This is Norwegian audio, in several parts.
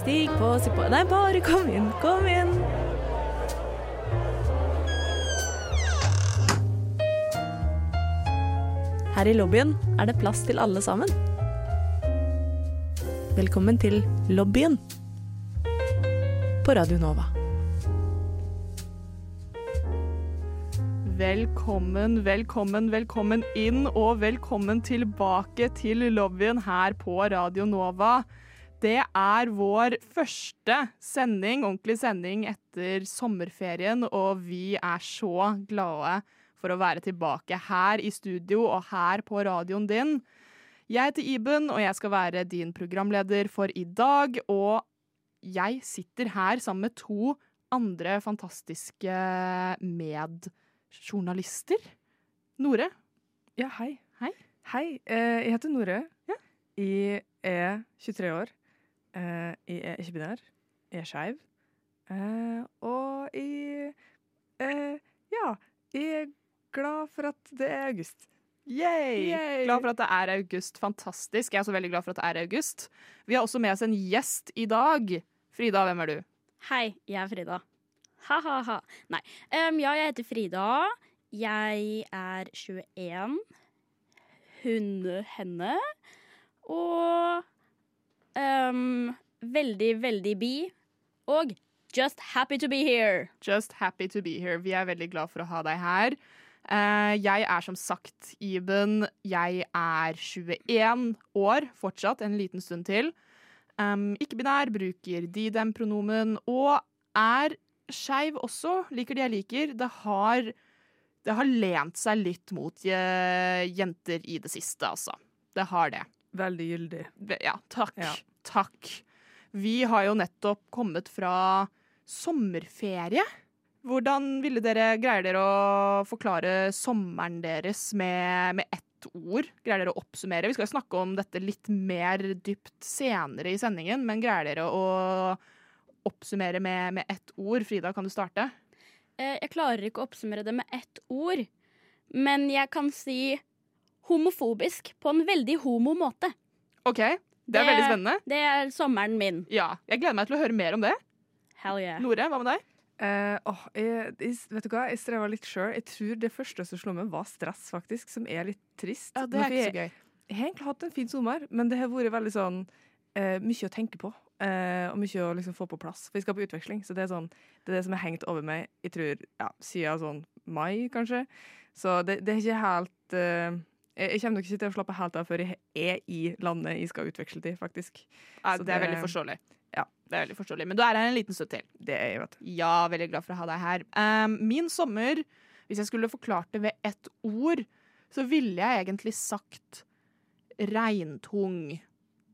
Stig på, stig på Nei, bare kom inn, kom inn. Her i lobbyen er det plass til alle sammen. Velkommen til lobbyen på Radio Nova. Velkommen, velkommen, velkommen inn og velkommen tilbake til lobbyen her på Radio Nova. Det er vår første sending, ordentlig sending etter sommerferien, og vi er så glade for å være tilbake her i studio og her på radioen din. Jeg heter Iben, og jeg skal være din programleder for i dag. Og jeg sitter her sammen med to andre fantastiske medjournalister. Nore. Ja, hei. Hei. Hei, eh, jeg heter Nore. Ja. Jeg er 23 år. Eh, jeg er ikke-binær. Jeg er skeiv. Uh, og jeg uh, Ja, jeg er glad for at det er august. Yay! Yay! Glad for at det er august. Fantastisk. Jeg er også veldig glad for at det er august. Vi har også med oss en gjest i dag. Frida, hvem er du? Hei, jeg er Frida. Ha-ha-ha. Nei. Um, ja, jeg heter Frida. Jeg er 21. Hun, henne. Og em, veldig, veldig bi. Og just happy to be here. Just happy to be here. Vi er veldig glad for å ha deg her. Eh, jeg er som sagt Iben. Jeg er 21 år fortsatt, en liten stund til. Um, Ikke-binær, bruker de-dem-pronomen og er skeiv også. Liker de jeg liker. Det har, det har lent seg litt mot jenter i det siste, altså. Det har det. Veldig gyldig. Ja, takk. Ja. Takk. Vi har jo nettopp kommet fra sommerferie. Hvordan ville dere, greier dere å forklare sommeren deres med, med ett ord? Greier dere å oppsummere? Vi skal jo snakke om dette litt mer dypt senere i sendingen, men greier dere å oppsummere med, med ett ord? Frida, kan du starte? Eh, jeg klarer ikke å oppsummere det med ett ord, men jeg kan si homofobisk på en veldig homo måte. OK, det er veldig spennende. Det er sommeren min. Ja, Jeg gleder meg til å høre mer om det. Hell yeah. Nore, hva med deg? Uh, oh, jeg, jeg, vet du hva? Jeg streva litt sjøl. Jeg tror det første som slo meg, var stress, faktisk. Som er litt trist. Ja, Det er ikke så gøy. jeg har egentlig hatt en fin sommer, men det har vært veldig sånn uh, mye å tenke på. Uh, og mye å liksom få på plass. For vi skal på utveksling, så det er, sånn, det er det som har hengt over meg jeg tror, ja, siden sånn mai, kanskje. Så det, det er ikke helt eh, jeg, kommer nok ikke til å slappe helt av før jeg er i landet jeg skal utveksle til, faktisk. Ja, Så det er veldig forståelig. ja. Det er veldig forståelig. Men du er her en liten stund til. Det er jeg, vet du. Ja, veldig glad for å ha deg her. Um, min sommer, hvis jeg skulle forklart det ved ett ord, så ville jeg egentlig sagt regntung.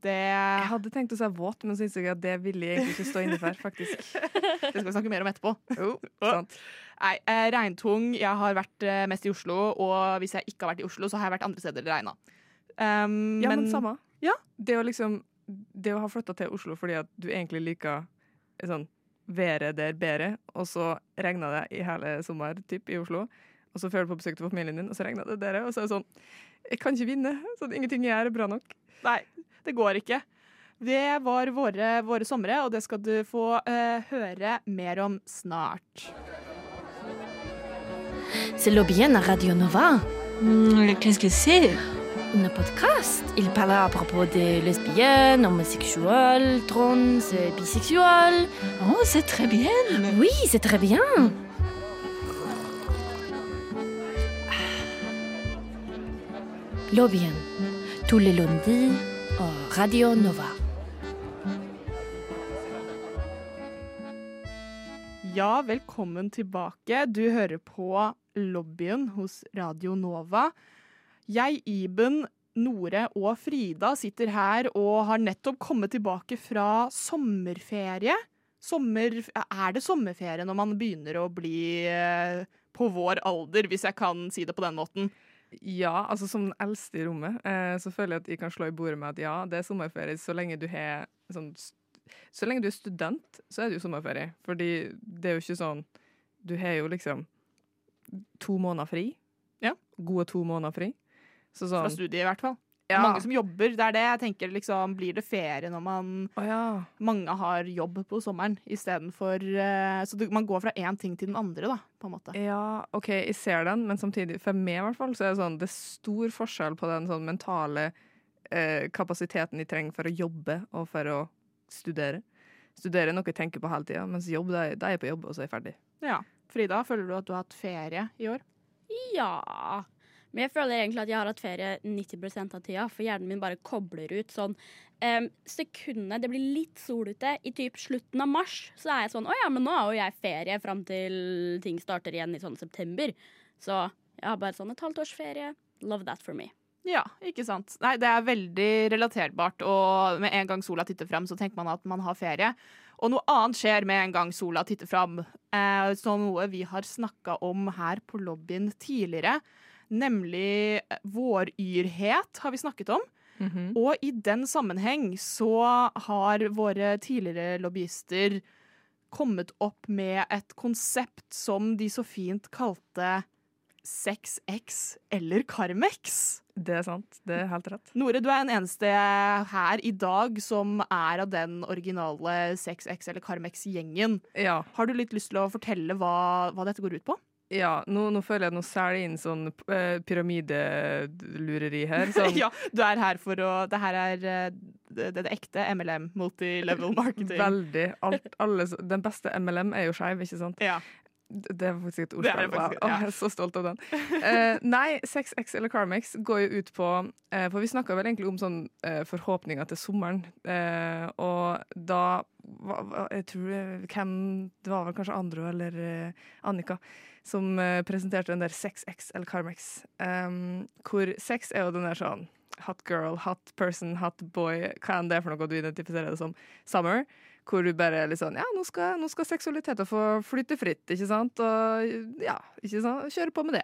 Det Jeg hadde tenkt å si våt, men så innså jeg at det ville jeg egentlig ikke stå inne for, faktisk. Det skal vi snakke mer om etterpå. Oh, oh. Nei, eh, regntung. Jeg har vært eh, mest i Oslo, og hvis jeg ikke har vært i Oslo, så har jeg vært andre steder det regna. Um, Ja, men, samme. Ja. Det å liksom Det å ha flytta til Oslo fordi at du egentlig liker sånn været der bedre, og så regna det i hele sommer typ, i Oslo, og så føler du på besøk til familien din, og så regna det der, og så er det sånn Jeg kan ikke vinne. Sånn, ingenting jeg gjør, er bra nok. Nei, det går ikke. Det var våre, våre somre, og det skal du få eh, høre mer om snart. C'est Lobien à Radio Nova. Hmm, Qu'est-ce que c'est Un podcast. Il parle à propos des lesbiennes, homosexuels, trans, euh, bisexuels. Oh, c'est très bien. Oui, c'est très bien. Lobbyen. Tous les lundis au Radio Nova. Ja, velkommen tilbake. Du hører på lobbyen hos Radio Nova. Jeg, Iben, Nore og Frida sitter her og har nettopp kommet tilbake fra sommerferie. Sommer, er det sommerferie når man begynner å bli eh, på vår alder, hvis jeg kan si det på den måten? Ja, altså som den eldste i rommet, eh, så føler jeg at jeg kan slå i bordet med at ja, det er sommerferie så lenge du har sånn Så lenge du er student, så er det jo sommerferie. Fordi det er jo ikke sånn Du har jo liksom to måneder fri. Ja. Gode to måneder fri. Så Fra sånn studiet, i hvert fall. Ja. Mange som jobber. Det er det jeg tenker. liksom, Blir det ferie når man oh, ja. mange har jobb på sommeren istedenfor uh, Så det, man går fra én ting til den andre, da, på en måte. Ja, OK, jeg ser den, men samtidig, for meg i hvert fall, så er det sånn Det er stor forskjell på den sånn mentale uh, kapasiteten de trenger for å jobbe og for å studere. Studere er noe jeg tenker på hele tida, mens jobb, da er jeg på jobb, og så er jeg ferdig. Ja. Frida, føler du at du har hatt ferie i år? Ja. Men jeg føler egentlig at jeg har hatt ferie 90% av tida, for hjernen min bare kobler ut sånn um, Sekundene det blir litt sol ute, i typ slutten av mars, så er jeg sånn Å ja, men nå har jo jeg ferie fram til ting starter igjen i sånn september. Så jeg har bare sånn et halvt års ferie. Love that for me. Ja, ikke sant. Nei, det er veldig relaterbart, og med en gang sola titter frem, så tenker man at man har ferie. Og noe annet skjer med en gang sola titter fram, eh, som noe vi har snakka om her på lobbyen tidligere. Nemlig eh, våryrhet har vi snakket om. Og i den sammenheng så har våre tidligere lobbyister kommet opp med et konsept som de så fint kalte 6X eller Carmex. Det er sant. Det er helt rett. Nore, du er den eneste her i dag som er av den originale 6X eller Carmex-gjengen. Ja. Har du litt lyst til å fortelle hva, hva dette går ut på? Ja nå, nå føler jeg at nå selger inn sånn uh, pyramidelureri her. Sånn, ja, du er her for å Det her er eh, det, det, ekte MLM, multi-level marketing. Veldig. Alt, alle, den beste MLM er jo skeiv, ikke sant? Ja. Det er faktisk et Det ordspill. ja. Åh, jeg er så stolt av den. Uh, nei, 6X eller Carmex går jo ut på uh, For vi snakka vel egentlig om sånn forhåpninger til sommeren. Og da hva, Jeg tror hvem Det var vel kanskje Andro eller Annika som eh, presenterte den der 6X eller Carmex. Um, hvor sex er jo den der sånn hot girl, hot person, hot boy, hva enn det er for noe du identifiserer det som. Summer. Hvor du bare er litt sånn Ja, nå skal, nå skal seksualiteten få flytte fritt, ikke sant? Og ja, ikke sant? Kjøre på med det.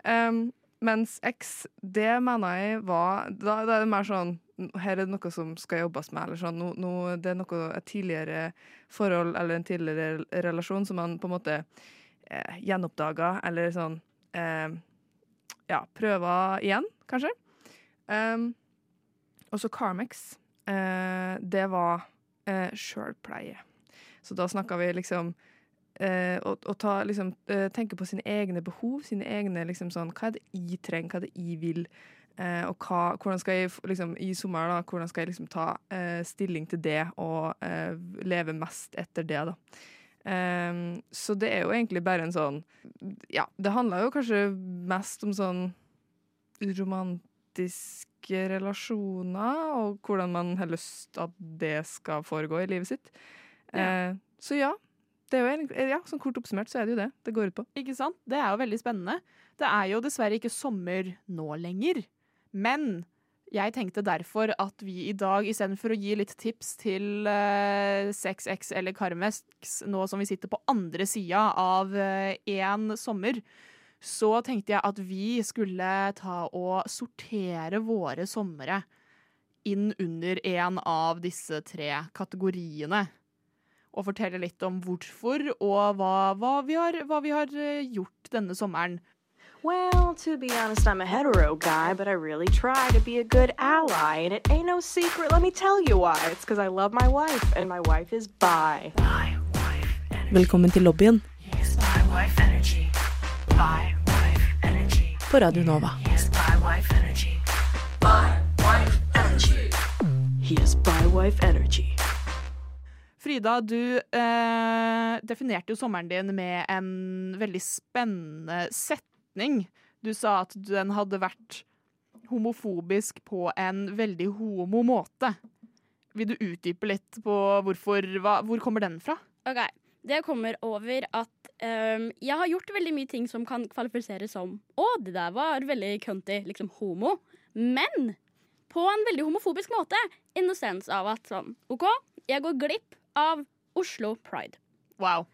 Um, mens X, det mener jeg var Da, da er det mer sånn Her er det noe som skal jobbes med, eller sånn. No, no, det er noe, et tidligere forhold eller en tidligere relasjon som man på en måte eh, gjenoppdaga, eller sånn eh, Ja, prøver igjen, kanskje. Um, og så Carmex. Eh, det var eh, sjølpleie. Så da snakka vi liksom eh, å, å ta, liksom, eh, tenke på sine egne behov, sine egne liksom sånn Hva er det jeg trenger, hva er det jeg vil? Eh, og hva, hvordan skal jeg liksom, i sommer da, hvordan skal jeg liksom ta eh, stilling til det og leve mest etter det, da. Ehm, så det er jo egentlig bare en sånn Ja, det handler jo kanskje mest om sånn romantiske relasjoner, og hvordan man har lyst at det skal foregå i livet sitt. Eh, så ja. Det er jo egentlig, ja, sånn kort oppsummert så er det jo det det går ut på. Ikke sant? Det er jo veldig spennende. Det er jo dessverre ikke sommer nå lenger. Men jeg tenkte derfor at vi i dag, istedenfor å gi litt tips til uh, 6X eller Carmex, nå som vi sitter på andre sida av én sommer, så tenkte jeg at vi skulle ta og sortere våre somre inn under en av disse tre kategoriene. Og fortelle litt om hvorfor og hva, hva, vi, har, hva vi har eh, gjort denne sommeren. Well, to be honest, I'm a hetero guy, but I really try to be a good ally. And it ain't no secret, let me tell you why. It's because I love my wife, and my wife is bi. Velkommen til lobbyen på Radio Nova. He is bi wife energy. Frida, du eh, definerte jo sommeren din med en veldig spennende setning. Du sa at den hadde vært homofobisk på en veldig homo måte. Vil du utdype litt på hvorfor, hva, hvor kommer den fra? Ok, Det kommer over at um, jeg har gjort veldig mye ting som kan kvalifiseres som Å, det der var veldig cunty, liksom homo. Men på en veldig homofobisk måte. Innocens av at sånn OK, jeg går glipp av Oslo Pride. Wow.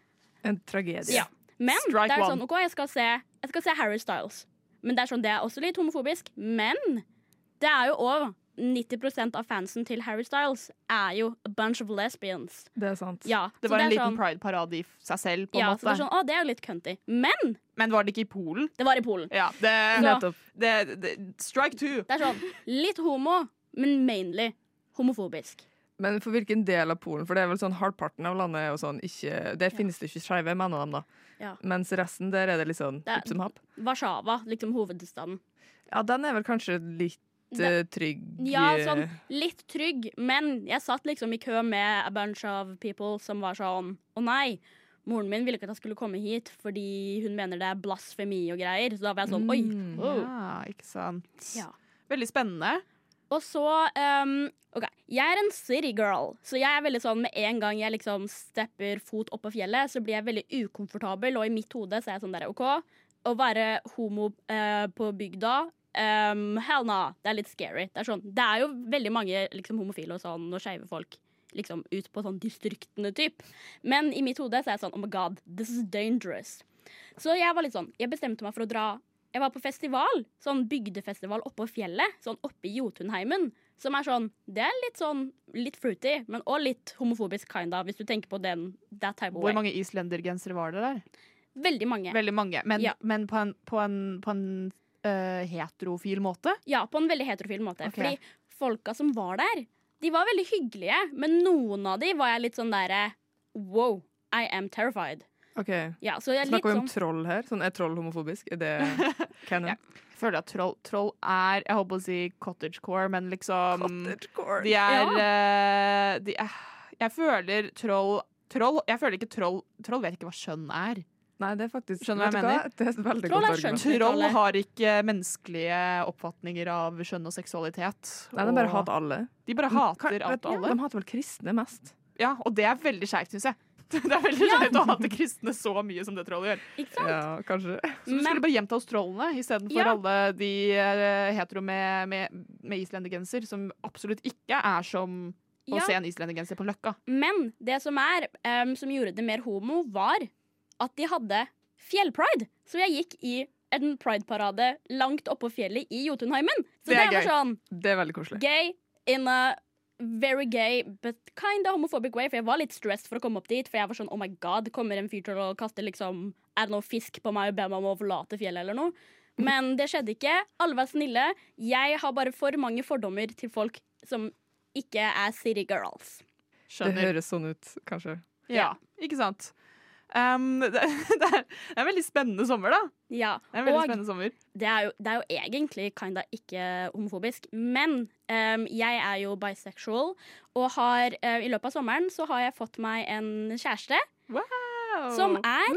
En tragedie. Ja. Men Strike det er sånn OK, jeg skal se, jeg skal se Harry Styles. Men det er sånn, det er også litt homofobisk. Men det er jo òg 90% av fansen til Harry Styles er jo a bunch of lesbians. Det er sant. Ja, Det var var en liten sånn, pride-parade i seg selv, på en ja, så det er sånn, å, det er jo litt cunty. Men Men var det ikke i Polen? det var i Polen. Ja, det, Så- det, det Strike two! Det er sånn litt homo, men mainly homofobisk. Men for hvilken del av Polen? For det er vel sånn halvparten av landet er jo sånn ikke Der finnes det ikke skeive, mener de, da. Ja. Mens resten der er det litt sånn hipp som happ. Warszawa, liksom hovedstaden. Ja, den er vel kanskje litt Det- eh, trygg Ja, eh, sånn litt trygg, men jeg satt liksom i kø med a bunch of people som var sånn Å nei, moren min ville ikke at jeg skulle komme hit fordi hun mener det er blasfemi og greier. Så da var jeg sånn Oi. Oh. Ja, ikke sant. Ja. Veldig spennende. Og så um, OK, jeg er en city girl, så jeg er veldig sånn med en gang jeg liksom stepper fot opp på fjellet, så blir jeg veldig ukomfortabel, og i mitt hode så er jeg sånn der OK, å være homo uh, på bygda um, Hell no, det er litt scary. Det er, sånn, det er jo veldig mange liksom, homofile og sånn, og skeive folk liksom ut på sånn distriktene typ. Men i mitt hode så er jeg sånn Oh my god, this is dangerous. Så jeg var litt sånn Jeg bestemte meg for å dra Jeg var på festival, sånn bygdefestival oppå fjellet, sånn oppe i Jotunheimen. Som er sånn Det er litt sånn litt fruity, men òg litt homofobisk kinda, hvis du tenker på den that type of Hvor way. mange islendergensere var det der? Veldig mange. Veldig mange. Men, Ja. men på en, på en, på en øh, heterofil måte? Ja, på en veldig heterofil måte. Okay. Fordi folka som var der, de var veldig hyggelige, men noen av de var jeg litt sånn derre Wow, I am terrified. OK. Ja, er Snakker vi om sånn troll her? Sånn, Er troll homofobisk? Er det canon? Ja. Jeg føler at troll, troll er Jeg holdt på å si cottagecore, men liksom Cottagecore. De er, øh, de er Jeg føler troll Troll, jeg føler ikke troll Troll vet ikke hva skjønn er. Nei, det er faktisk Skjønner du hva jeg er veldig Troll er skjønt. Troll har ikke menneskelige oppfatninger av skjønn og seksualitet. Nei, de bare hater alle. De bare hater alt og alle. De hater vel kristne mest. Ja, og det er veldig skeivt, syns jeg. Det er veldig skjevt å hate kristne så mye som det trollet gjør. Ikke sant? Ja, kanskje. Så du Men- skulle bare gjemt deg hos trollene istedenfor Ja. alle de eh, hetero med, med, med islendergenser, som absolutt ikke er som å Ja. se en islendergenser på Løkka. Men det som er, um, som gjorde det mer homo, var at de hadde fjellpride. Så jeg gikk i en prideparade langt oppå fjellet i Jotunheimen. Så Det det, er var gøy. sånn Det er veldig koselig. gay in a very gay but kind of homophobic way. For jeg var litt stressed for å komme opp dit. For jeg var sånn oh my god, kommer en fyr til å kaste liksom Er det noe fisk på meg og be meg om å forlate fjellet eller noe? Men det skjedde ikke. Alle var snille. Jeg har bare for mange fordommer til folk som ikke er city girls. Det høres sånn ut, kanskje. Ja, ikke sant. Um, det, det er en veldig spennende sommer, da. Ja, Det er en veldig og spennende sommer. det er, jo, det er jo egentlig kinda ikke homofobisk, men em, jeg er jo bisexual, og har, uh, i løpet av sommeren så har jeg fått meg en kjæreste Wow. som er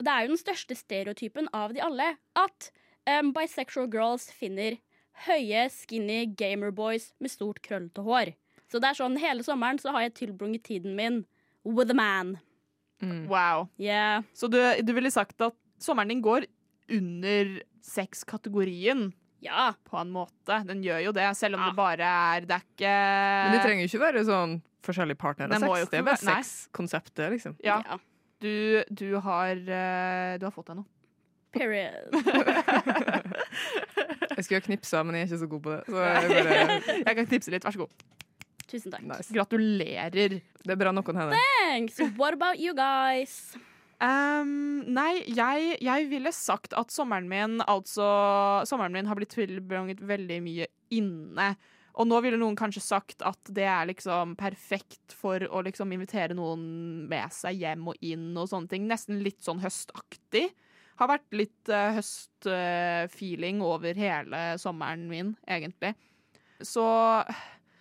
Det er jo den største stereotypen av de alle. At um, bisexual girls finner høye, skinny gamerboys med stort, krøllete hår. Så det er sånn hele sommeren så har jeg tilbrunget tiden min with a man. Mm. wow. Yeah. Så du, du ville sagt at sommeren din går under sexkategorien Ja. på en måte. Den gjør jo det, selv om Ja. det bare er Det er ikke Men det trenger jo ikke være sånn forskjellige partner Det av sex. Det er bare sexkonseptet, liksom. Ja, ja. du, du har eh, Du har fått deg noe. Period. Jeg skulle ha knipsa, men jeg er ikke så god på det. Så jeg bare, Jeg kan knipse litt, vær så god. Tusen takk. nice. Gratulerer. Det er bra noen hender. Thanks. What about you guys? Um, nei, jeg, jeg ville sagt at sommeren min altså Sommeren min har blitt tilbringet veldig mye inne. Og nå ville noen kanskje sagt at det er liksom perfekt for å liksom invitere noen med seg hjem og inn og sånne ting. Nesten litt sånn høstaktig. Har vært litt uh, høstfeeling over hele sommeren min, egentlig. Så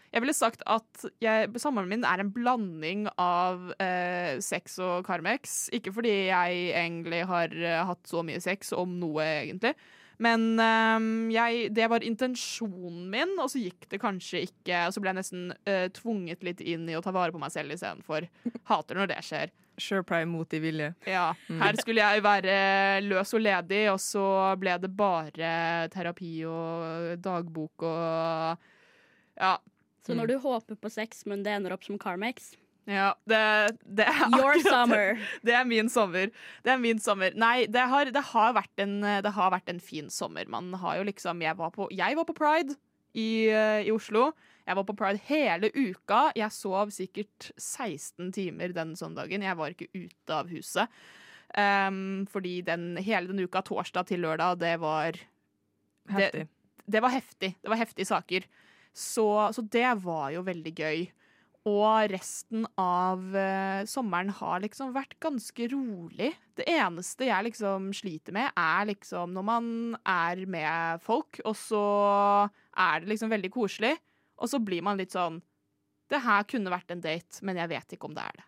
jeg ville sagt at jeg, sommeren min er en blanding av eh, sex og Carmex. Ikke fordi jeg egentlig har eh, hatt så mye sex om noe, egentlig. Men eh, jeg, det var intensjonen min, og så gikk det kanskje ikke. Og så ble jeg nesten eh, tvunget litt inn i å ta vare på meg selv istedenfor. Hater når det skjer. Sure pride mot i vilje. Ja, Her skulle jeg være løs og ledig, og så ble det bare terapi og dagbok og Ja. Så når du håper på sex, men det ender opp som Carmex Ja, det, det er Your akkurat det. summer. Det er min sommer. Det er min sommer. Nei, det har, det har, vært, en, det har vært en fin sommer. Man har jo liksom Jeg var på, jeg var på pride i, eh, i Oslo. Jeg var på Pride hele uka. Jeg sov sikkert 16 timer den søndagen. Jeg var ikke ute av huset. Um, fordi den, hele den uka, torsdag til lørdag, det var Heftig. det var heftig. Det var heftige saker. Så, så det var jo veldig gøy. Og resten av uh, sommeren har liksom vært ganske rolig. Det eneste jeg liksom sliter med, er liksom når man er med folk, og så er det liksom veldig koselig, og så blir man litt sånn Det her kunne vært en date, men jeg vet ikke om det er det.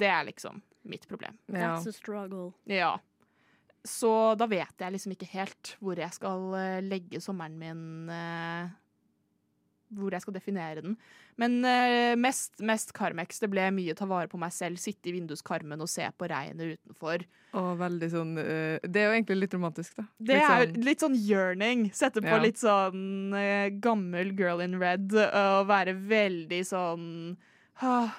Det er liksom mitt problem. Ja. That's a struggle. Ja. Så da vet jeg liksom ikke helt hvor jeg skal eh, legge sommeren min eh, Hvor jeg skal definere den. Men uh, mest, mest Carmex. Det ble mye ta vare på meg selv, sitte i vinduskarmen og se på regnet utenfor. Og veldig sånn uh, Det er jo egentlig litt romantisk, da. Det Litt er sånn- jo litt sånn yearning. Sette på Ja. litt sånn uh, gammel girl in red og være veldig sånn ah,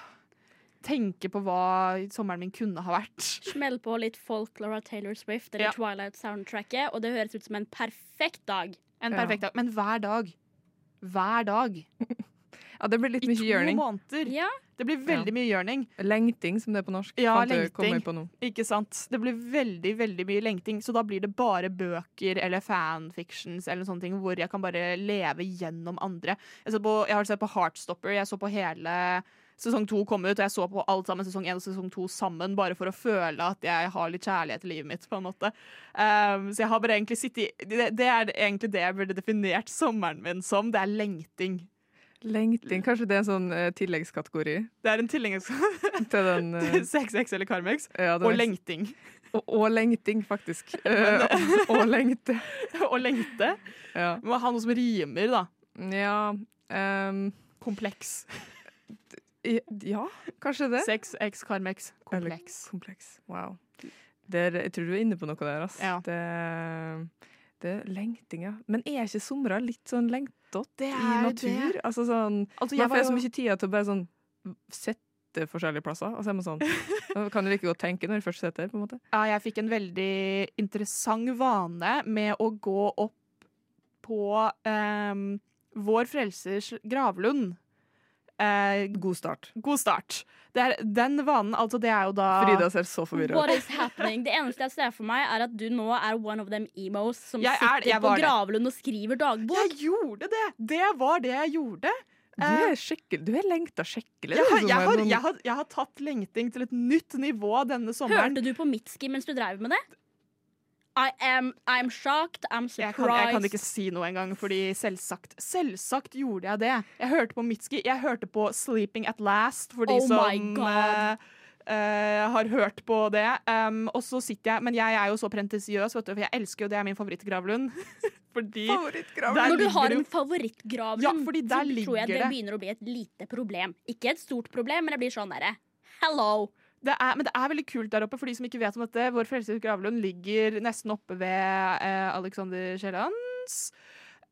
Tenke på hva sommeren min kunne ha vært. Smell på litt folklore av Taylor Swift eller Ja. Twilight-soundtracket, og det høres ut som en perfekt dag. En Ja. perfekt dag. Men hver dag. Hver dag. Ja, det blir litt I mye to måneder. Ja, Det blir veldig mye gjørning. Lengting, som det er på norsk. Ja, lengting. Ikke sant? Det blir veldig veldig mye lengting, så da blir det bare bøker eller fanfictions eller sånne ting hvor jeg kan bare leve gjennom andre. Jeg, på, jeg har sett på Heartstopper, jeg så på hele Sesong to kom ut, og jeg så på alt sammen sesong én og sesong to sammen, bare for å føle at jeg har litt kjærlighet i livet mitt. på en måte. Um, så jeg har bare egentlig sittet i det, det er egentlig det jeg burde definert sommeren min som. Det er lengting. Lengting, kanskje det er en sånn uh, tilleggskategori Det er en tilleggskategori til den uh... 6X eller Carmex. ja, Og lengting. og, og lengting, faktisk. Eh, og, og lengte. og lengte. Ja. Må ha noe som rimer, da. ja Um... Kompleks. Ja, kanskje det. Sex, X, Carmex. Kompleks. Kompleks. Wow. Det er, jeg tror du er inne på noe der, altså. Ja. Det, det er lengting, ja. Men er ikke somra litt sånn lengtete i natur? det. Altså sånn Altså, Man får så mye tid til å bare sånn sette forskjellige plasser, og så er man sånn kan du like godt tenke når du først sitter, på en måte. ja, jeg fikk en veldig interessant vane med å gå opp på um, Vår Frelsers gravlund. Eh, God start. god start. Det er, den vanen, altså, det er jo da Frida ser så forvirra What ut. is happening? Det eneste jeg ser for meg, er at du nå er one of them emos som Jeg er- sitter er, på gravlund og skriver dagbok. Jeg gjorde det! Det var det jeg gjorde. Du er skikkelig Du er lengta skikkelig. Jeg har, jeg, har, jeg, har, jeg har tatt lengting til et nytt nivå denne sommeren. Hørte du på Mitski mens du drev med det? I am I'm shocked, I'm Jeg kan, jeg kan ikke si noe engang, fordi selvsagt Selvsagt gjorde jeg det. Jeg hørte på Mitski. Jeg hørte på 'Sleeping at Last' for de Oh som uh, eh, eh, har hørt på det. Um, og så sitter jeg Men jeg er jo så prentisiøs, vet du, for jeg elsker jo det er min favorittgravlund. fordi. Når du har en favorittgravlund, Ja, fordi der så tror jeg det det. begynner å bli et lite problem. Ikke et stort problem, men det blir sånn derre Hello! Det er, Men det er veldig kult der oppe, for de som ikke vet om dette. Vår Frelses gravlund ligger nesten oppe ved eh, Alexander Kiellands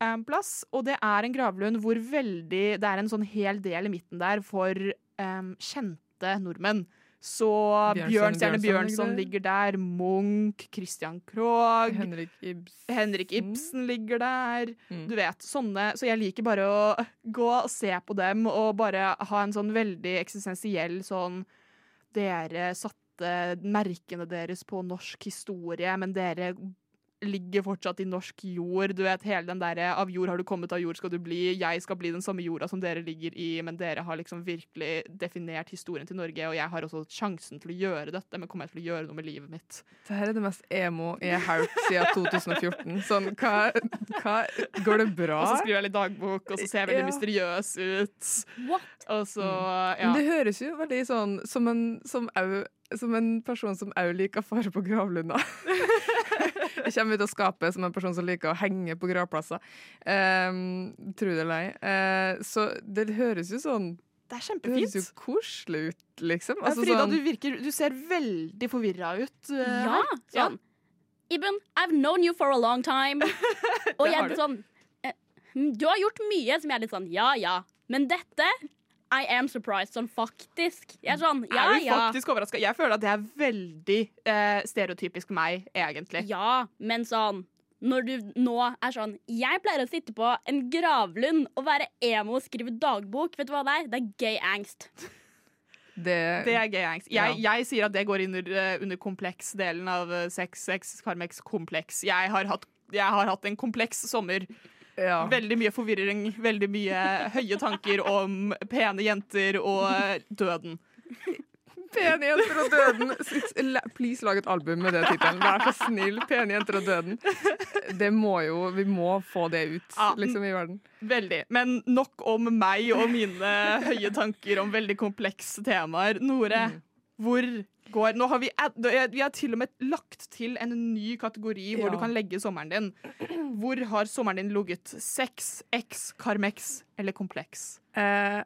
eh, plass. Og det er en gravlund hvor veldig Det er en sånn hel del i midten der for eh, kjente nordmenn. Så Bjørnson- Bjørnstjerne Bjørnson ligger der. Munch, Christian Krogh, Henrik Ibsen. Henrik Ibsen ligger der. Mm. Du vet, sånne. Så jeg liker bare å gå og se på dem og bare ha en sånn veldig eksistensiell sånn Dere satte merkene deres på norsk historie, men dere ligger fortsatt i norsk jord. Du vet, hele den derre 'av jord har du kommet, av jord skal du bli', 'jeg skal bli den samme jorda som dere ligger i', men dere har liksom virkelig definert historien til Norge, og jeg har også sjansen til å gjøre dette, men kommer jeg til å gjøre noe med livet mitt? Det her er det mest emo jeg har hørt siden 2014. Sånn, hva, hva Går det bra? Og så skriver jeg litt dagbok, og så ser jeg veldig Ja. mysteriøs ut. What? Og så, ja. Men det høres jo veldig sånn som en, som au, som en person som òg liker fare på gravlunder. jeg kommer ut av skapet som en person som liker å henge på gravplasser. Um, tro det eller ei. Uh, så det høres jo sånn Det er Det høres jo koselig ut, liksom. Altså, Frida, sånn, du virker Du ser veldig forvirra ut. Uh, Ja, her. sånn. Iben, I've known you for a long time. Og jeg er sånn eh, hm, Du har gjort mye som jeg er litt sånn ja ja. Men dette I am surprised. Sånn faktisk. Jeg er sånn ja er du ja. faktisk overraska? Jeg føler at det er veldig eh, stereotypisk meg, egentlig. Ja, men sånn når du nå er sånn Jeg pleier å sitte på en gravlund og være emo og skrive dagbok. Vet du hva det er? Det er gay angst. Det, Det er gay angst. Jeg, Ja. jeg sier at det går under, eh, under kompleks-delen av eh, sex, sex, karmex, kompleks. Jeg har hatt, jeg har hatt en kompleks sommer. Ja. Veldig mye forvirring, veldig mye høye tanker om pene jenter og døden. Pene jenter og døden. Please lag et album med den tittelen. Vær så snill. Pene jenter og døden. Det må jo, Vi må få det ut Ja. liksom i verden. Veldig. Men nok om meg og mine høye tanker om veldig komplekse temaer. Nore, Mm. Hvor går Nå har vi, vi har til og med lagt til en ny kategori hvor Ja. du kan legge sommeren din. Hvor har sommeren din ligget? Sex, X, Carmex eller kompleks? Eh,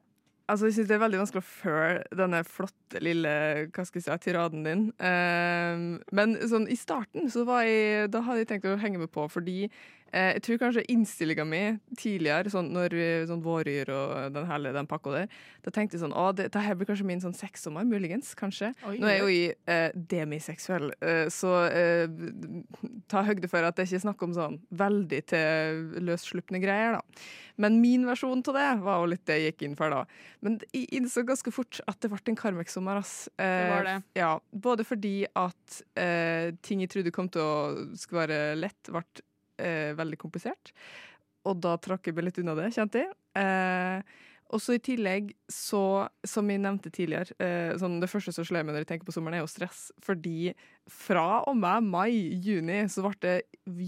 altså, jeg syns det er veldig vanskelig å føle denne flotte lille hva skal jeg si, tiraden din. Eh, men sånn i starten så var jeg Da hadde jeg tenkt å henge med på, fordi jeg tror kanskje innstillinga mi tidligere, sånn når vi, sånn våryr og den hele den pakka der, da tenkte jeg sånn Å, det, her blir kanskje min sånn sexsommer, muligens. Kanskje. Oi, Nå er jeg jo i eh, demiseksuell, eh, så eh, ta høgde for at det ikke er snakk om sånn veldig til løsslupne greier, da. Men min versjon av det var jo litt det jeg gikk inn for, da. Men jeg innså ganske fort at det ble en Karmek-sommer, ass. Eh, Det var det. Ja, både fordi at eh, ting jeg trodde kom til å skulle være lett, ble eh, veldig komplisert. Og da trakk jeg meg litt unna det, kjente jeg. Eh, og så i tillegg, så, som jeg nevnte tidligere, eh, sånn det første som slår meg når jeg tenker på sommeren, er jo stress. Fordi fra og med mai-juni så ble det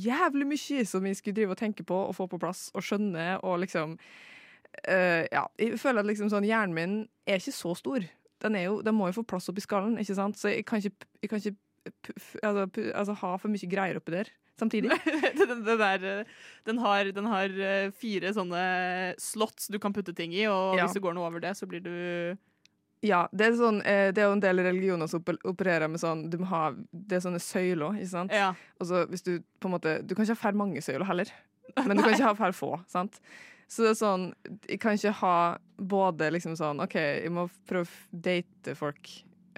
jævlig mye som jeg skulle drive og tenke på og få på plass og skjønne og liksom eh, Ja, jeg føler at liksom sånn hjernen min er ikke så stor. Den, jo, den må jo få plass oppi skallen, ikke sant? Så jeg kan ikke, jeg kan ikke altså, altså, ha for mye greier oppi der samtidig. den, den, der, eh, den, har, den har eh, fire sånne slots du kan putte ting i, og Ja. hvis det går noe over det, så blir du Ja, det er, sånn, eh, det er jo en del religioner som opererer med sånn du må ha, Det er sånne søyler, ikke sant? Ja. Og så hvis du på en måte Du kan ikke ha for mange søyler heller, men du kan ikke ha for få, sant? Så det er sånn Jeg kan ikke ha både liksom sånn OK, jeg må prøve å date folk,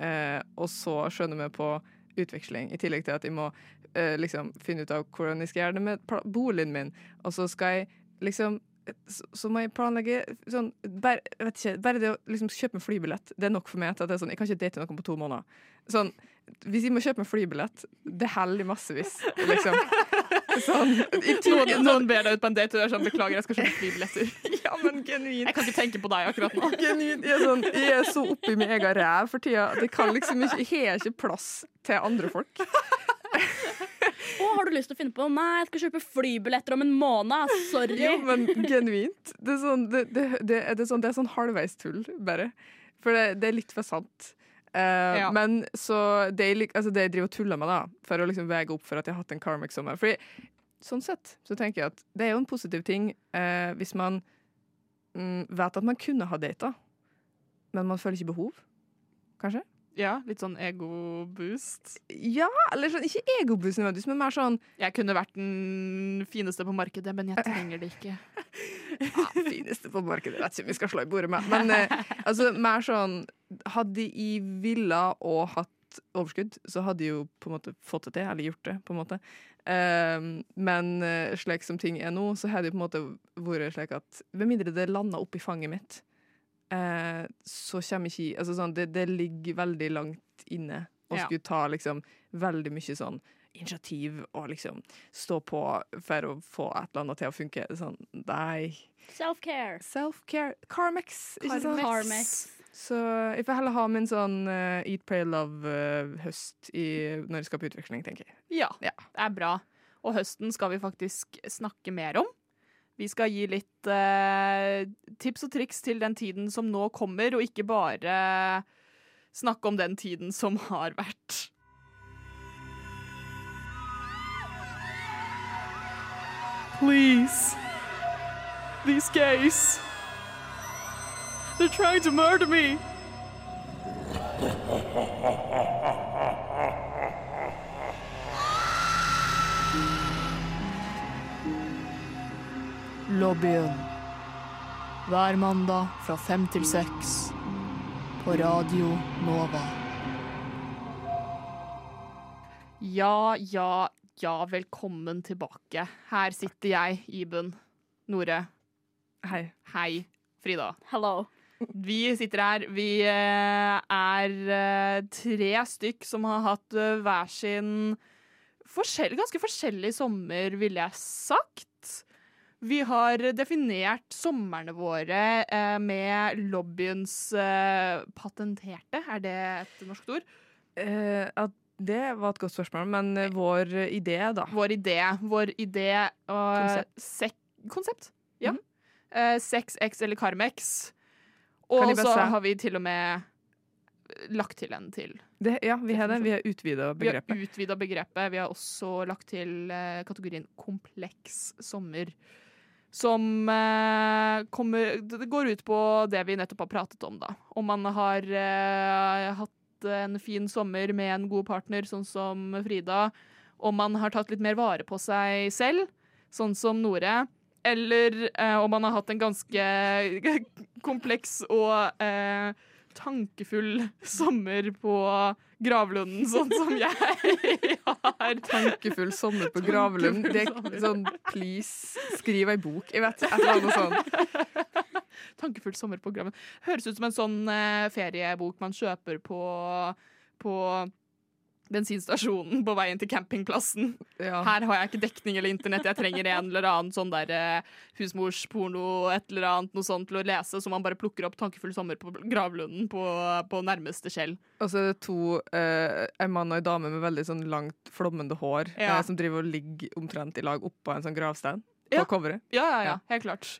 eh, og så skjønne meg på utveksling, i tillegg til at jeg må eh, liksom finne ut av hvordan jeg skal gjøre det med boligen min, og så skal jeg liksom så, så må jeg planlegge sånn bare, ikke, bare det å liksom kjøpe en flybillett, det er nok for meg at det er sånn, jeg kan ikke date noen på to måneder. Sånn, hvis jeg må kjøpe en flybillett, det holder massevis, liksom. Sånn, noen, noen ber deg ut på en date, og du er sånn 'beklager, jeg skal kjøpe flybilletter'. Ja, men genuint. Jeg kan ikke tenke på deg akkurat nå. Genuint, jeg, er sånn, jeg er så oppi min egen ræv for tida. Det kan liksom ikke, jeg har ikke plass til andre folk. Å, har du lyst til å finne på Nei, jeg skal kjøpe flybilletter om en måned. Sorry. Ja, men genuint. Det er sånn, det, det, det, det er sånn, det er sånn halvveistull, bare. For det, det er litt for sant. Uh, Ja. Men så det jeg, altså det jeg driver og tuller med, da, for å liksom veie opp for at jeg har hatt en karmic-sommer Fordi sånn sett så tenker jeg at det er jo en positiv ting uh, hvis man vet at man kunne ha data, men man føler ikke behov. Kanskje? Ja, litt sånn ego-boost. Ja, eller sånn, ikke egoboost nødvendigvis, men mer sånn Jeg kunne vært den fineste på markedet, men jeg trenger det ikke. ja, fineste på markedet. Vet ikke om vi skal slå i bordet med. Men eh, altså, mer sånn Hadde jeg villa og hatt overskudd, så hadde de jo på en måte fått det til, eller gjort det, på en måte. Um, men eh, slik som ting er nå, så har det på en måte vært slik at med mindre det lander oppi fanget mitt, eh, så kommer ikke altså sånn, det, det ligger veldig langt inne å Ja. skulle ta liksom veldig mye sånn initiativ og liksom stå på for å få et eller annet til å funke. Sånn, nei. Self-care. Self-care. Carmex, ikke sant? Carmex. Så jeg får heller ha min sånn uh, Eat, Pray, Love-høst når jeg skal på utveksling, tenker jeg. Ja, Ja. det er bra. Og høsten skal vi faktisk snakke mer om. Vi skal gi litt uh, tips og triks til den tiden som nå kommer, og ikke bare snakke om den tiden som har vært. Please. These gays. They're trying to murder me. Lobbyen. Hver mandag fra fem til seks. På Radio Nova. Ja, ja, Ja, velkommen tilbake. Her sitter jeg, Iben. Nore. Hei. Hei, Frida. Hello. Vi sitter her. Vi eh, er eh, tre stykk som har hatt eh, hver sin forskjell, ganske forskjellig sommer, ville jeg sagt. Vi har definert somrene våre med lobbyens patenterte, er det et norsk ord? Eh, at det var et godt spørsmål, men vår idé, da. Vår idé. Vår idé og Konsept. Konsept. Ja. Mhm. Eh, 6X eller Carmex. Og så har vi til og med lagt til en til. Det, ja, vi har det. Vi har utvida Vi har begrepet. utvida begrepet. Vi har også lagt til eh, kategorien kompleks sommer. Som eh, kommer Det går ut på det vi nettopp har pratet om, da. Om man har eh, hatt en fin sommer med en god partner, sånn som Frida. Om man har tatt litt mer vare på seg selv, sånn som Nore. Eller eh, om man har hatt en ganske kompleks og eh, tankefull sommer på Gravlunden, sånn som jeg har. Tankefull sommer på Gravlunden. Det er sånn, please, skriv ei bok. Jeg vet, et eller annet sånt. Tankefull sommer på Gravlunden. Høres ut som en sånn eh, feriebok man kjøper på, på bensinstasjonen på veien til campingplassen. Ja. Her har jeg ikke dekning eller internett, jeg trenger en eller annen sånn der eh, husmorsporno, et eller annet noe sånt til å lese, så man bare plukker opp Tankefull sommer på Gravlunden på, på nærmeste skjell. Og så er det to, eh, en mann og en dame med veldig sånn langt, flommende hår, Ja. eh, som driver og ligger omtrent i lag oppå en sånn gravstein Ja. på coveret. Ja, ja, ja, Ja. helt klart.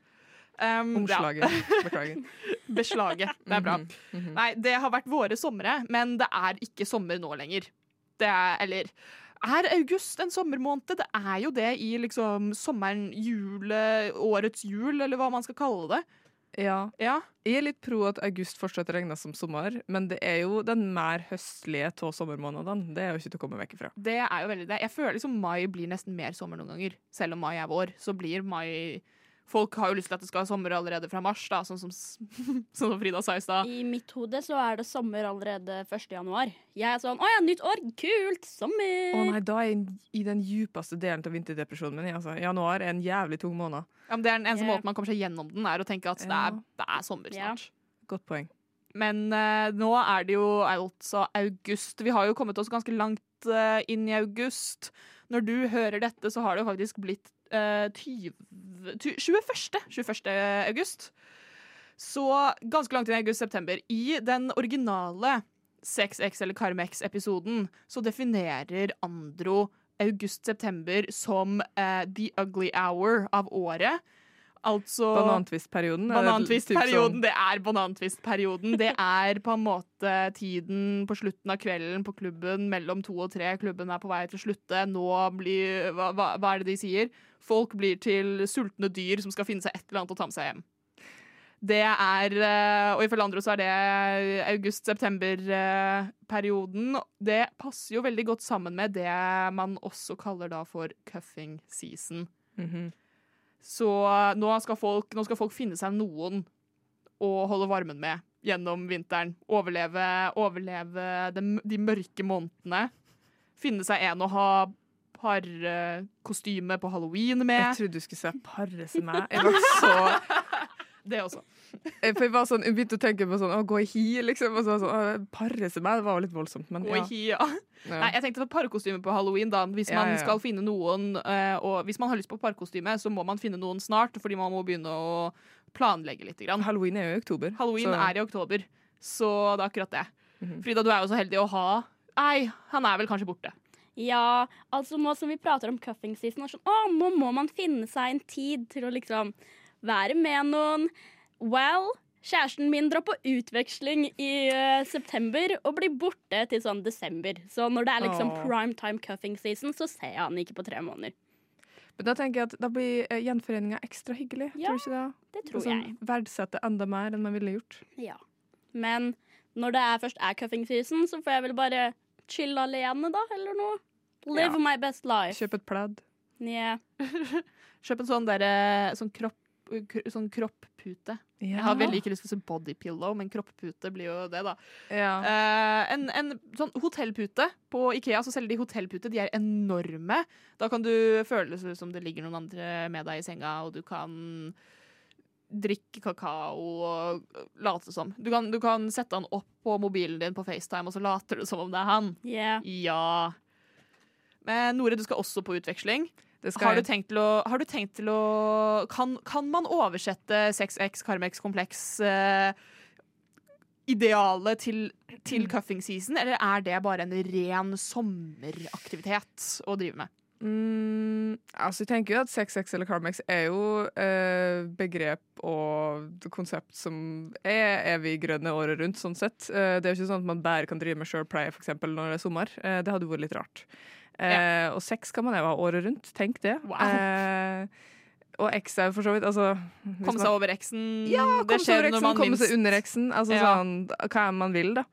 Um, Omslaget. Beklager. Beslaget. Det er bra. Mm -hmm. Nei, det har vært våre somre, men det er ikke sommer nå lenger. Det er, eller er august en sommermåned? Det er jo det i liksom sommeren, julet, årets jul, eller hva man skal kalle det. Ja. Ja, Jeg er litt pro at august fortsatt regnes som sommer, men det er jo den mer høstlige av sommermånedene. Det er jo ikke til å komme vekk fra. det er jo veldig det. Jeg føler liksom mai blir nesten mer sommer noen ganger. Selv om mai er vår, så blir mai Folk har jo lyst til at det skal være sommer allerede fra mars, da, sånn som, sånn som Frida sa i stad. I mitt hode så er det sommer allerede 1. januar. Jeg er sånn 'Å ja, nytt år! Kult! Sommer!' Å nei, da er jeg i den djupeste delen av vinterdepresjonen min. Altså. Januar er en jævlig tung måned. Ja, men det er den eneste yeah. måten man kommer seg gjennom den, er å tenke at det, er, det er sommer snart. snart. Godt poeng. Men uh, nå er det jo altså august. Vi har jo kommet oss ganske langt uh, inn i august. Når du hører dette, så har det jo faktisk blitt 20, 21. 21. august. Så ganske langt inn i august-september. I den originale 6X eller Carmex-episoden så definerer Andro august-september som uh, the ugly hour av året. Altså Banantvistperioden. er Banantvistperioden, det er banantvistperioden. Det er på en måte tiden på slutten av kvelden på klubben mellom to og tre. Klubben er på vei til å slutte. Nå blir hva, hva, er det de sier? Folk blir til sultne dyr som skal finne seg et eller annet å ta med seg hjem. Det er eh, Og ifølge andre så er det august-september-perioden. Det passer jo veldig godt sammen med det man også kaller da for cuffing season. Mm Mhm. Så nå skal, folk, nå skal folk finne seg noen å holde varmen med gjennom vinteren. Overleve, overleve de, de mørke månedene. Finne seg en å ha parkostyme på halloween med. Jeg trodde du skulle si parre som meg. Jeg var så Det også. Jeg, for jeg, var sånn, jeg begynte å tenke på sånn, å gå i hi, liksom. Og så var sånn, å, parre seg med, det var jo litt voldsomt. Men Gå i hi, ja. ja. Nei, jeg tenkte på parkostyme på halloween. da Hvis man ja, ja. skal finne noen eh, Og hvis man har lyst på parkostyme, så må man finne noen snart, fordi man må begynne å planlegge litt. Grann. Halloween er jo i oktober. Halloween så- er i oktober, så det er akkurat det. Mhm. Frida, du er jo så heldig å ha Nei, han er vel kanskje borte. Ja, altså nå som vi prater om cuffing season, sånn, å, nå må man finne seg en tid til å liksom være med noen. Well, kjæresten min drar på utveksling i uh, september og blir borte til sånn desember. Så når det er liksom Åh. prime time cuffing season, så ser jeg han ikke på tre måneder. Men da tenker jeg at da blir eh, gjenforeninga ekstra hyggelig. Ja, tror du ikke det? Det tror Sånn, jeg. Verdsette enda mer enn man ville gjort. Ja. Men når det er først er cuffing season, så får jeg vel bare chille alene, da, eller noe. Live Ja. my best life. Kjøp et pledd. Yeah. Kjøp en sånn der, sånn kropp k- sånn kropppute. Jeg har veldig ikke lyst til å si bodypillow, men kroppepute blir jo det, da. Ja. Uh, en, en sånn hotellpute på Ikea, så selger de hotellpute. De er enorme. Da kan du føle det som det ligger noen andre med deg i senga, og du kan drikke kakao og late som. Du kan, du kan sette han opp på mobilen din på FaceTime, og så later du som om det er han. Yeah. Ja. Men Nore, du skal også på utveksling. Har du å, har du tenkt til å kan, kan man oversette 6X, Carmex, Kompleks eh, idealet til, til Mm. cuffing season, eller er det bare en ren sommeraktivitet å drive med? Mm, altså, jeg tenker jo at 6X eller Carmex er jo eh, begrep og konsept som er evig grønne året rundt, sånn sett. Eh, det er jo ikke sånn at man bare kan drive med sjølpleie eksempel, når det er sommer. Eh, det hadde vært litt rart. Eh, Og sex kan man jo ha året rundt. Tenk det. Wow. Eh, og X er jo for så vidt altså, Komme seg over eksen. Ja, det komme seg over man komme seg under eksen. Altså Ja. sånn hva enn man vil, da.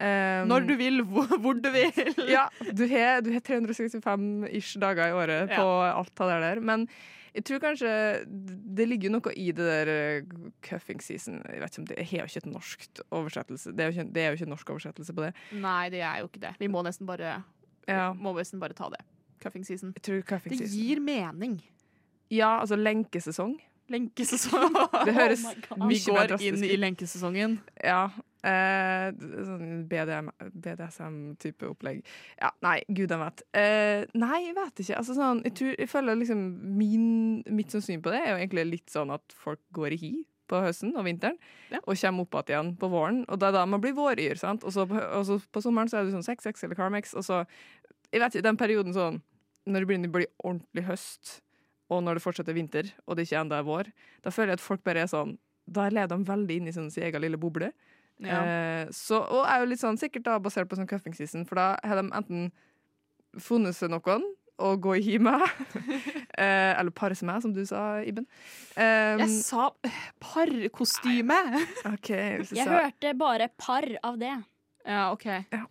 Um, Når du vil, hvor, hvor du vil. ja, du har, 365-ish dager i året Ja. på alt det der. Men jeg tror kanskje det ligger jo noe i det der cuffing season. Jeg vet ikke om det har jo ikke et norsk oversettelse. Det er jo ikke, det er jo ikke en norsk oversettelse på det. Nei, det er jo ikke det. Vi må nesten bare, Ja, må nesten bare ta det. Cuffing season. cuffing Det season. gir mening. Ja, altså lenkesesong. Lenkesesong. Det høres Oh. Vi går inn i lenkesesongen. Ja. Eh, sånn BDSM-type opplegg. Ja, nei, gud jeg vet. Eh, nei, jeg vet ikke. Altså, sånn, jeg, tror, jeg føler liksom min, mitt sånn syn på det er jo egentlig litt sånn at folk går i hi på høsten og vinteren, Ja. og kommer opp igjen på våren. Og det er da man blir våryr, sant. Og så på, og så på sommeren så er det sånn 6-6 eller Carmex, og så Jeg vet ikke, den perioden sånn Når det begynner å bli ordentlig høst, og når det fortsetter vinter, og det ikke enda er vår, da føler jeg at folk bare er sånn Da lever de veldig inn i sånn sin egen lille boble. Ja. Eh, så, og er jo litt sånn sikkert da basert på sånn cuffing season, for da har de enten funnet seg noen å gå i hi med, eh, eller pare seg med, som du sa, Iben. Um, Jeg sa parkostyme! okay, Jeg jeg sa hørte bare par av det. Ja, OK. Ja.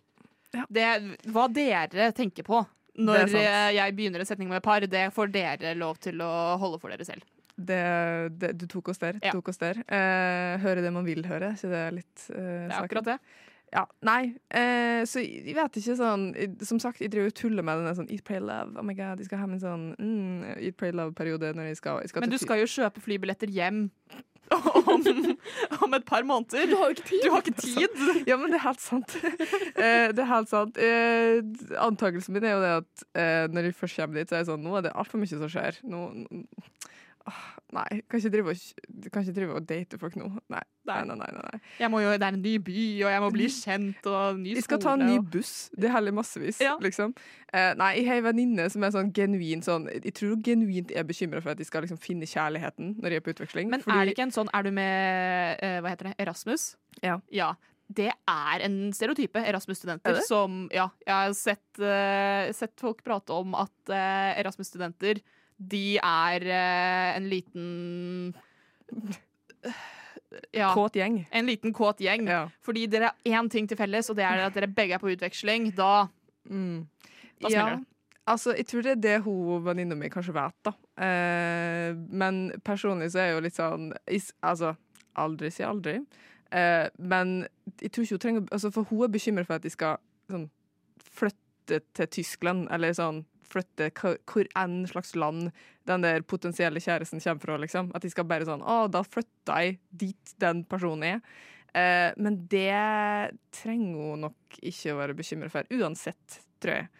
Det hva dere tenker på når er eh, jeg begynner en setning med par, det får dere lov til å holde for dere selv. det, det, Du tok oss der. Ja. tok oss der. Eh, høre det man vil høre, så det det litt eh, Det er akkurat det. Ja, nei, eh, så jeg vet ikke sånn Som sagt, jeg driver og tuller med denne sånn Eat, pray, love. Oh my god, jeg skal ha min sånn mm, Eat, pray, love-periode når jeg skal, jeg skal Men du skal jo kjøpe flybilletter hjem om, om et par måneder. Du har jo ikke tid. Du har ikke tid! Ja, men det er helt sant. Eh, det er helt sant. Uh, antakelsen min er jo det at eh, når jeg først kommer dit, så er jeg sånn Nå er det altfor mye som skjer. Nå, nei, kan ikke drive og, kan drive og date folk nå. Nei, nei, nei. nei, nei. Jeg må jo, det er en ny by, og jeg må bli kjent, og ny skole. Jeg skal ta en ny buss. Det heller massevis, Ja. liksom. Eh, nei, jeg har ei venninne som er sånn genuint sånn Jeg tror hun genuint er bekymra for at de skal liksom finne kjærligheten når de er på utveksling. Men fordi- er det ikke en sånn Er du med eh, Hva heter det? Erasmus? Ja. ja. Det er en stereotype Er Erasmus-studenter som Ja, jeg har sett, uh, sett folk prate om at uh, Erasmus-studenter de er eh, en liten Ja. Kåt gjeng. En liten kåt gjeng. Ja. Fordi dere har én ting til felles, og det er at dere begge er på utveksling. Da, Mm. da ja. smeller det. Altså, jeg tror det er det hun venninna mi kanskje vet, da. Eh, men personlig så er jeg jo litt sånn is, Altså, aldri si aldri. Eh, men jeg tror ikke hun trenger altså, For hun er bekymret for at de skal sånn, flytte til Tyskland, eller sånn flytte hvor enn slags land den der potensielle kjæresten kommer fra, liksom. At de skal bare sånn Å, da flytter jeg dit den personen er. Eh, men det trenger hun nok ikke å være bekymret for, uansett, tror jeg.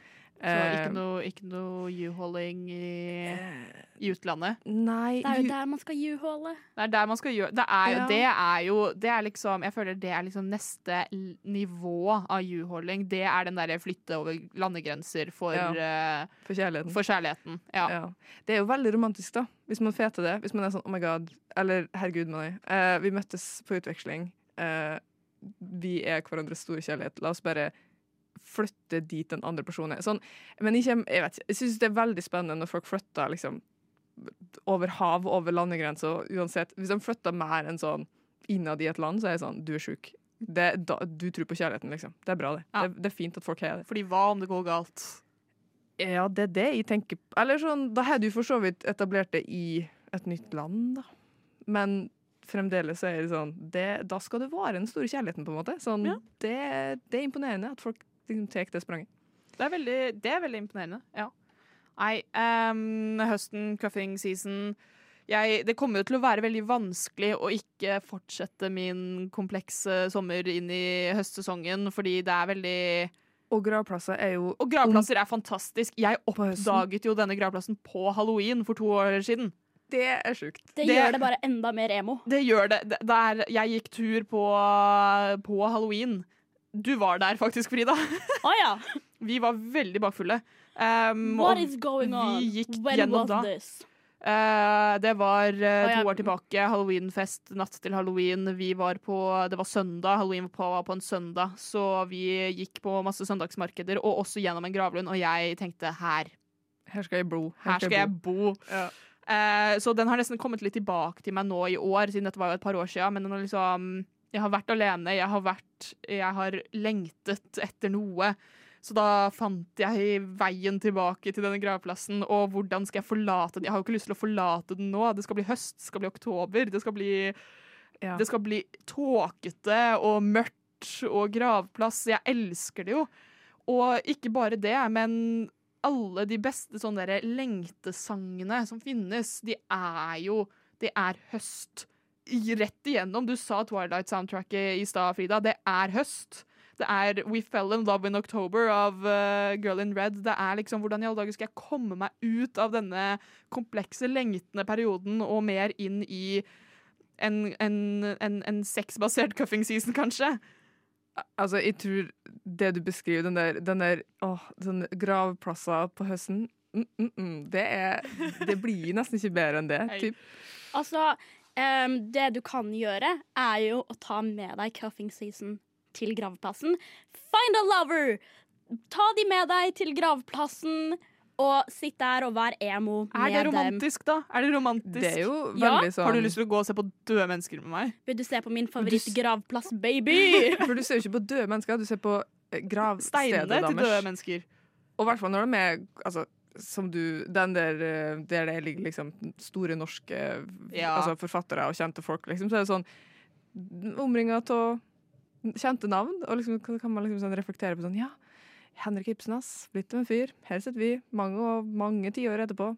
Så Eh, ikke noe, ikke noe juholding i, i utlandet. Nei Det er jo der man skal juhole. Det er der man skal gjøre Det Ja. det er jo Det er liksom Jeg føler det er liksom neste nivå av u-hauling. Det er den derre flytte over landegrenser for, ja. For kjærligheten. for kjærligheten. Ja. Ja. Det er jo veldig romantisk, da. Hvis man får til det. Hvis man er sånn oh my god. Eller herregud, mener jeg. Uh, vi møttes på utveksling. Uh, vi er hverandres store kjærlighet. La oss bare flytte dit den andre personen er. Sånn, men kjem- jeg vet. Jeg syns det er veldig spennende når folk flytter liksom over hav, over landegrenser. Uansett. Hvis de flytter mer enn sånn innad i et land, så er jeg sånn Du er sjuk. Det, da, du tror på kjærligheten, liksom. Det er bra, det. Ja. Det, det er fint at folk har det. Fordi hva om det går galt? Ja, det er det jeg tenker på. Eller sånn, da har du for så vidt etablert det i et nytt land, da. Men fremdeles er det sånn det, Da skal det vare den store kjærligheten, på en måte. Sånn, Ja. det, det er imponerende at folk liksom tar det spranget. Det er veldig, det er veldig imponerende. Ja. Nei, um, høsten, cuffing season jeg, Det kommer jo til å være veldig vanskelig å ikke fortsette min komplekse sommer inn i høstsesongen, fordi det er veldig Og gravplasser er jo Og gravplasser er fantastisk. Jeg oppdaget jo denne gravplassen på halloween for to år siden. Det er sjukt. Det, Det- gjør det bare enda mer emo. Det gjør det. Det- Der jeg gikk tur på, på halloween. Du var der faktisk, Frida. Oh, ja. Vi var veldig bakfulle. Um, What is going on? vi gikk When gjennom was da. this? Uh, det var uh, ja. to år tilbake. Halloweenfest natt til halloween. Vi var på, det var søndag. Halloween var på, var på en søndag, så vi gikk på masse søndagsmarkeder og også gjennom en gravlund. Og jeg tenkte her, Her skal jeg bo. her skal jeg bo. Ja. Uh, så den har nesten kommet litt tilbake til meg nå i år, siden dette var jo et par år siden. Men den har liksom, jeg har vært alene, jeg har, vært, jeg har lengtet etter noe. Så da fant jeg veien tilbake til denne gravplassen. Og hvordan skal jeg forlate den? Jeg har jo ikke lyst til å forlate den nå. Det skal bli høst, det skal bli oktober. Det skal bli, Ja. det skal bli tåkete og mørkt og gravplass. Jeg elsker det jo. Og ikke bare det, men alle de beste sånne der lengtesangene som finnes, de er jo Det er høst. I- Rett igjennom. Du sa Twilight-soundtracket i stad, Frida. Det er høst. Det er We Fell in Love in October av uh, Girl in Red. Det er liksom hvordan i alle dager skal jeg komme meg ut av denne komplekse, lengtende perioden og mer inn i en, en, en, en sexbasert cuffing season, kanskje. Altså, jeg tror det du beskriver, den der, den der åh, sånne gravplasser på høsten mm, mm, mm, det, er, det blir nesten ikke bedre enn det. Typ. Altså, em, det du kan gjøre, er jo å ta med deg cuffing season til gravplassen. Find a lover! Ta de med deg til gravplassen, og sitt der og vær emo Er med det dem. romantisk, da? Er det romantisk? Det er jo Ja. sånn Har du lyst til å gå og se på døde mennesker med meg? Vil du se på min favorittgravplass, baby? For du ser jo ikke på døde mennesker, du ser på gravstedet deres. Steinene til døde mennesker. Og i hvert fall når de er altså, som du, den der, eh, der det ligger liksom store norske Ja. altså, forfattere og kjente folk, liksom, så er det sånn omringa av kjente navn. Og liksom kan man liksom sånn reflektere på sånn Ja, Henrik Ibsen, ass. Blitt en fyr. Her sitter vi mange og mange tiår etterpå.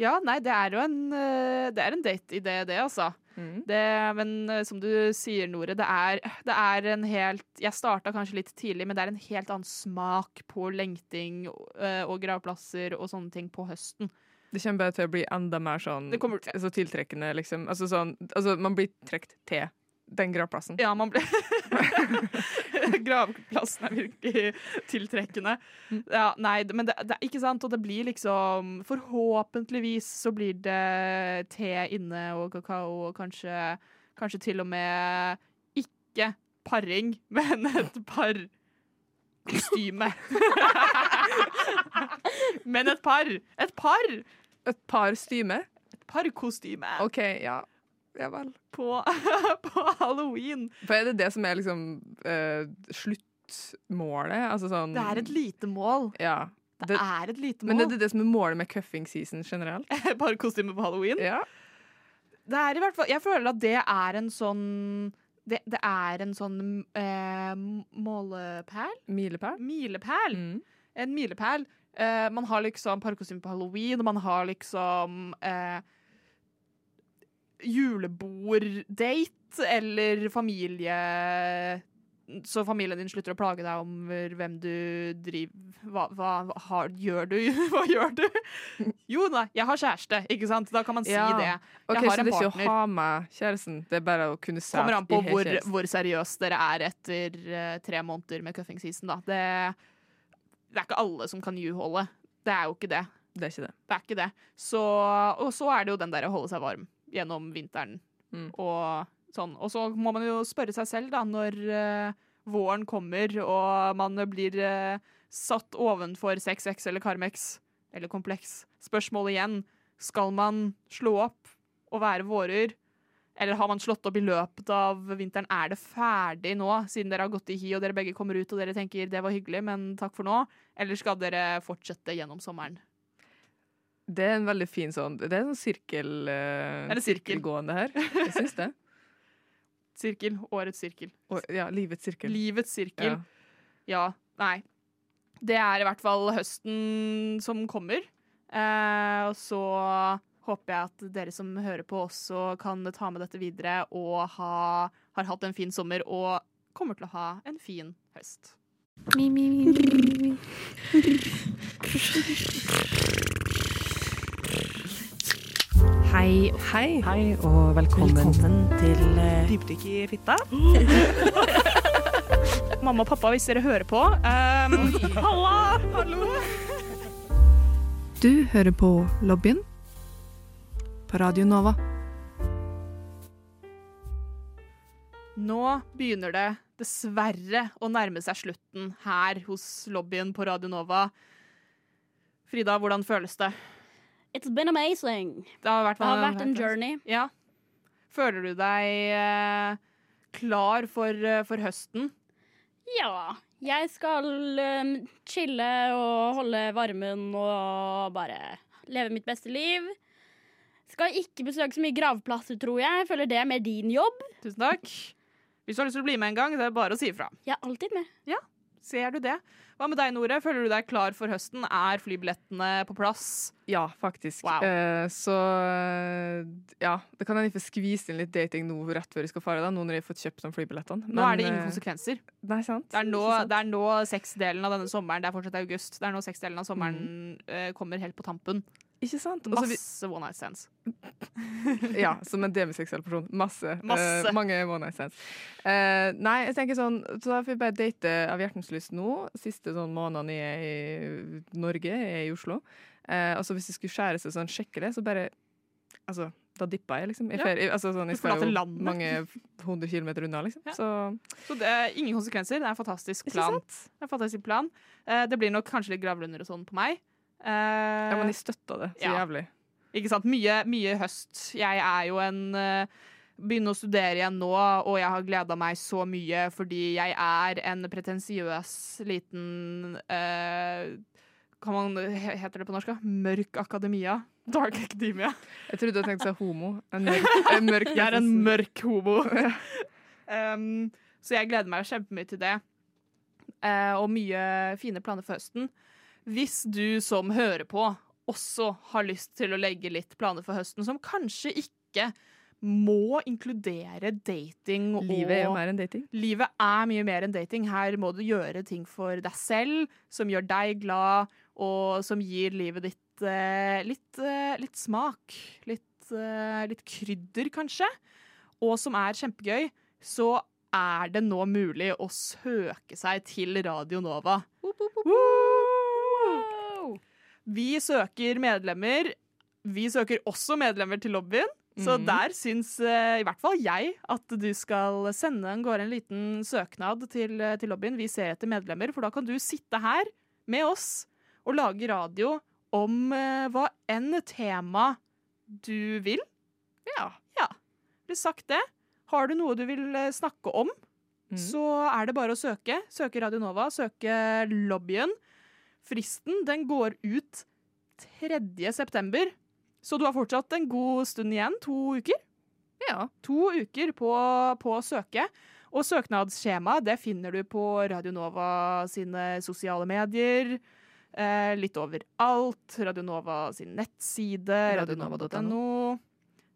Ja, nei, det er jo en, eh, det er en date-idé, det, altså. Mm. Det, men eh, som du sier, Nore, det er, det er en helt Jeg starta kanskje litt tidlig, men det er en helt annen smak på lengting eh, og gravplasser og sånne ting på høsten. Det kommer bare til å bli enda mer sånn til- så tiltrekkende, liksom. Altså, sånn, altså, man blir trukket til den gravplassen. Ja, man ble Gravplassen er virkelig tiltrekkende. Ja, nei, men det, det er ikke sant, og det blir liksom Forhåpentligvis så blir det te inne og kakao og kanskje, kanskje til og med ikke paring, men et par kostyme. men et par! Et par! Et par styme. Et par kostyme. OK, ja. Ja vel. på, på halloween. For er det det som er liksom uh, sluttmålet? Altså sånn Det er et lite mål. Ja. Det, Det- er et lite mål. Men er det det som er målet med cuffing season generelt? Bare kostyme på halloween. Ja. Det er i hvert fall Jeg føler at det er en sånn Det, det er en sånn eh, målepæl? Milepæl? Milepæl. Mm. En milepæl. Eh, man har liksom parkostyme på halloween, og man har liksom eh, juleborddate eller familie Så familien din slutter å plage deg om hvem du driver Hva, hva, hva har, gjør du? Hva gjør du? Jo da, jeg har kjæreste, ikke sant? Da kan man si Ja. det. Ok, Jeg har Så det er ikke å ha med kjæresten, det er bare å kunne si Kommer an på hvor, hvor seriøst dere er etter uh, tre måneder med cuffing season, da. Det, det er ikke alle som kan juholde. Det er jo ikke det. Det er ikke det. Det er ikke det. Så, og så er det jo den der å holde seg varm gjennom vinteren. Mm. Og sånn. Og så må man jo spørre seg selv, da, når uh, våren kommer og man blir uh, satt ovenfor 6X eller Carmex eller Kompleks. Spørsmålet igjen, skal man slå opp og være vårer? Eller har man slått opp i løpet av vinteren? Er det ferdig nå, siden dere har gått i hi og dere begge kommer ut og dere tenker det var hyggelig, men takk for nå? Eller skal dere fortsette gjennom sommeren? Det er en veldig fin sånn Det er en sånn sirkel, eh, Er det sirkel? sirkelgående her. Jeg syns det. Sirkel. Årets sirkel. Og, ja, livets sirkel. Livets sirkel. Ja. Ja. Nei. Det er i hvert fall høsten som kommer. Eh, og så håper jeg at dere som hører på, også kan ta med dette videre og ha, har hatt en fin sommer og kommer til å ha en fin høst. Hei, Hei. hei og velkommen, til uh... Dypdykk i fitta. Mamma og pappa, hvis dere hører på um, Halla! Hallo! Du hører på Lobbyen på Radio Nova. Nå begynner det dessverre å nærme seg slutten her hos lobbyen på Radio Nova. Frida, hvordan føles det? It's been amazing. Det har vært, Det har vært en journey. Ja. Føler du deg eh, klar for, eh, for høsten? Ja. Jeg skal um, chille og holde varmen og bare leve mitt beste liv. Skal ikke besøke så mye gravplasser, tror jeg. Jeg føler det er mer din jobb. Tusen takk. Hvis du har lyst til å bli med en gang, så er det bare å si ifra. Jeg er alltid med. Ja, Ser du det? Hva med deg, Nore? Føler du deg klar for høsten? Er flybillettene på plass? Ja, faktisk. Wow. Eh, så eh, ja, det kan hende jeg får skvise inn litt dating nå rett før vi skal fare, da, nå når jeg har fått kjøpt de flybillettene. Nå er det ingen eh, konsekvenser. Nei, sant? Det er nå, det er nå seksdelen av denne sommeren. Det er fortsatt august. Det er nå seksdelen av sommeren eh, kommer helt på tampen. Ikke sant? Også Masse one night stands. Ja, som en demiseksuell person. Masse. Masse. Uh, mange one night stands. Uh, nei, jeg tenker sånn Så da får vi bare date av hjertens lyst nå. Siste sånn månedene jeg er i Norge, jeg er i Oslo. Uh, altså hvis det skulle skjære seg sånn skikkelig, så bare Altså, da dippa jeg, liksom. I Ja. ferie. Altså, sånn, jeg skal jo landet. mange hundre kilometer unna, liksom. Ja. Så Så det er ingen konsekvenser. Det er en fantastisk plan. Det er en fantastisk plan. Uh, det blir nok kanskje litt gravlunder og sånn på meg. Eh, Ja, men de støtta det så Ja. jævlig. Ikke sant? Mye, mye høst. Jeg er jo en eh, Begynner å studere igjen nå, og jeg har gleda meg så mye fordi jeg er en pretensiøs liten uh, Kan man, Heter det på norsk? Mørk akademia? Dark academia. Jeg trodde du tenkte seg homo. En mørk, en mørk Jeg er en mørk homo. um, så jeg gleder meg kjempemye til det. Uh, og mye fine planer for høsten. Hvis du som hører på også har lyst til å legge litt planer for høsten, som kanskje ikke må inkludere dating og Livet er jo mer enn dating. Livet er mye mer enn dating. Her må du gjøre ting for deg selv, som gjør deg glad, og som gir livet ditt eh, litt, eh, litt smak. Litt, eh, litt krydder, kanskje. Og som er kjempegøy, så er det nå mulig å søke seg til Radio Nova. Woo! Vi søker medlemmer. Vi søker også medlemmer til lobbyen. Så mm. der syns eh, i hvert fall jeg at du skal sende en går en liten søknad til, eh, til lobbyen. Vi ser etter medlemmer, for da kan du sitte her med oss og lage radio om eh, hva enn tema du vil. Ja. ja. Blir sagt det. Har du noe du vil snakke om, mm. så er det bare å søke. Søke Radio Nova, søke lobbyen. Fristen den går ut 3. september, så du har fortsatt en god stund igjen. To uker. Ja. To uker på, på å søke. Og søknadsskjema det finner du på Radio Nova sine sosiale medier. Eh, litt overalt. Radio Nova sin nettside, Radionova.no.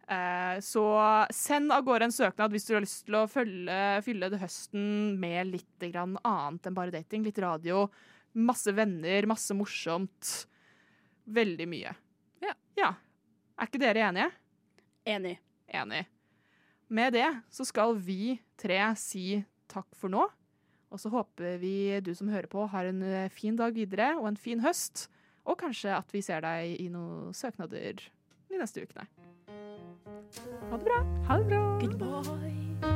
Eh, så send av gårde en søknad hvis du har lyst til å følge, fylle høsten med litt grann annet enn bare dating. Litt radio, masse venner, masse morsomt. Veldig mye. Ja. ja. Er ikke dere enige? Enig. Enig. Med det så skal vi tre si takk for nå. Og så håper vi du som hører på, har en eh, fin dag videre og en fin høst. Og kanskje at vi ser deg i noen søknader de neste ukene. Ha det bra. Ha det bra. Goodbye.